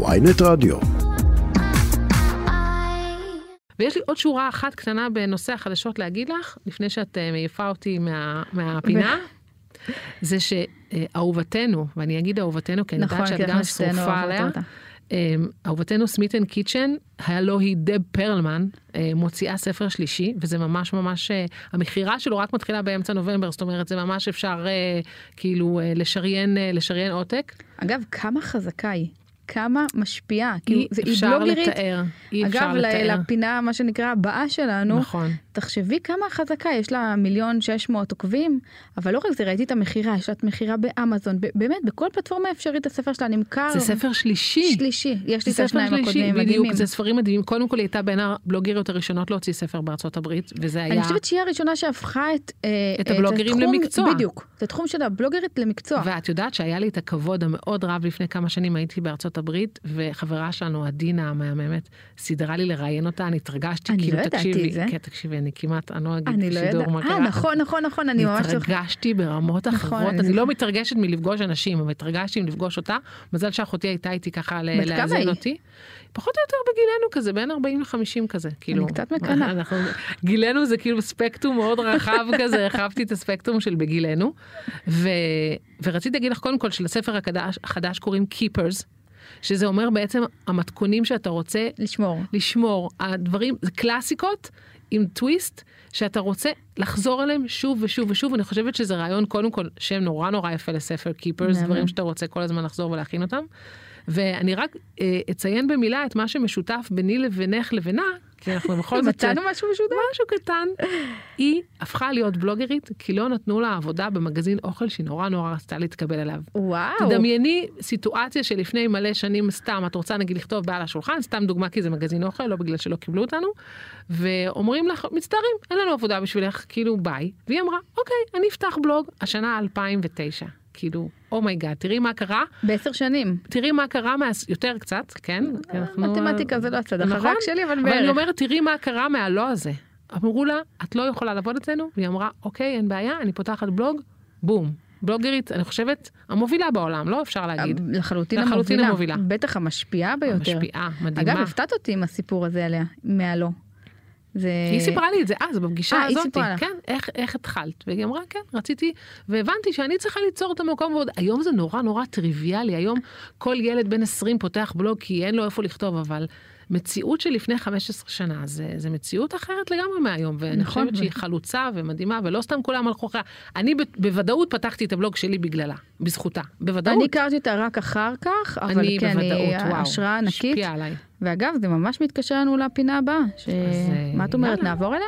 ויינט רדיו. ויש לי עוד שורה אחת קטנה בנושא החדשות להגיד לך, לפני שאת אה, מעיפה אותי מה, מהפינה. זה שאהובתנו, ואני אגיד אהובתנו, כי אני נכון, יודעת שאת כי גם שרופה עליה. אה, אהובתנו סמית'ן קיצ'ן, היה לו היא דב פרלמן, אה, מוציאה ספר שלישי, וזה ממש ממש, אה, המכירה שלו רק מתחילה באמצע נובמבר, זאת אומרת, זה ממש אפשר כאילו לשריין, לשריין עותק. אגב, כמה חזקה היא, כמה משפיעה, כאילו, אי היא אפשר בלוגרית. לתאר, אי אפשר אגב, לתאר. לפינה, מה שנקרא, הבאה שלנו, נכון. תחשבי כמה חזקה, יש לה מיליון שש מאות עוקבים, אבל לא רק זה, ראיתי את המכירה, יש לה את מכירה באמזון, באמת, בכל פלטפורמה אפשרית הספר שלה נמכר. זה ספר שלישי. שלישי, יש לי את ספר השניים שלישי, הקודמים, בדיוק, מדהימים. זה ספרים מדהימים. קודם כל היא הייתה בין הבלוגריות הראשונות להוציא ספר בארצות הברית, וזה היה... אני חושבת שהיא הראשונה שהפכה את... אה, את הבלוגרים התחום- למקצוע. בדיוק, את התחום של הבלוגרית למקצוע. ואת יודעת שהיה לי את הכבוד המאוד רב לפני כמה שנים הייתי בארצות הברית וחברה שלנו עדינה המהממת סידרה לי לראיין אותה אני התרגשתי אני כאילו לא תקשיבי את זה. כן תקשיבי אני כמעט אני לא אגיד אני לא יודעת. מה אה, קרה. נכון, נכון, נכון, אני ממש... התרגשתי ברמות נכון, אחרות אני אני לא. מתרגשת מלפגוש אנשים אבל התרגשתי מלפגוש אותה מזל שאחותי הייתה איתי ככה לאזן? אותי. פחות או יותר בגילנו כזה בין 40 ל-50 כזה כאילו קצת מקנאה. גילנו זה כאילו ספקטרום מאוד רחב כזה הרחבתי את הספקטרום של בגילנו ו... ורציתי להגיד לך קודם כל שלספר החדש, החדש קוראים Keepers שזה אומר בעצם המתכונים שאתה רוצה לשמור. לשמור הדברים זה קלאסיקות עם טוויסט שאתה רוצה לחזור אליהם שוב ושוב ושוב אני חושבת שזה רעיון קודם כל שם נורא נורא יפה לספר Keepers מהמם. דברים שאתה רוצה כל הזמן לחזור ולהכין אותם. ואני רק אה, אציין במילה את מה שמשותף ביני לבינך לבינה כי אנחנו בכל זאת מצאנו משהו משותף? משהו קטן. היא הפכה להיות בלוגרית כי לא נתנו לה עבודה במגזין אוכל שהיא נורא נורא רצתה להתקבל אליו. וואו. תדמיינו סיטואציה שלפני מלא שנים סתם את רוצה נגיד לכתוב בעל השולחן סתם דוגמה כי זה מגזין אוכל לא בגלל שלא קיבלו אותנו ואומרים לך מצטערים אין לנו עבודה בשבילך כאילו ביי והיא אמרה אוקיי אני אפתח בלוג השנה 2009 כאילו oh my god תראי מה קרה בעשר שנים. תראי מה קרה מה... יותר קצת כן אנחנו- מתמטיקה זה לא הצד נכון? החזק שלי, אבל אבל אני בערך. אומרת תראי מה קרה מהלא הזה. אמרו לה את לא יכולה לעבוד אצלנו והיא אמרה אוקיי אין בעיה אני פותחת בלוג בום בלוגרית אני חושבת המובילה בעולם לא אפשר להגיד. לחלוטין לחלוטין המובילה. המובילה. בטח המשפיעה ביותר. משפיעה מדהימה. אגב, הפתעת אותי עם הסיפור הזה עליה, מהלא. זה... היא סיפרה לי את זה אז בפגישה אה, היא הזאת. כן, איך, איך התחלת? והיא אמרה כן, רציתי, והבנתי שאני צריכה ליצור את המקום ועוד, היום זה נורא נורא טריוויאלי, היום כל ילד בן 20 פותח בלוג כי אין לו איפה לכתוב, אבל מציאות של לפני 15 שנה, זה, זה מציאות אחרת לגמרי מהיום, ואני נכון, חושבת שהיא ו- חלוצה ומדהימה, ולא סתם כולם הלכו אחריה, אני ב- בוודאות פתחתי את הבלוג שלי בגללה, בזכותה, בוודאות. אני הכרתי אותה רק אחר כך, אבל אני כן, היא בוודאות, וואו, השראה ענקית. השפיעה עליי. ואגב, זה ממש מתקשר לנו לפינה הבאה. ש... אז, אה, מה את אומרת. נעבור אליה?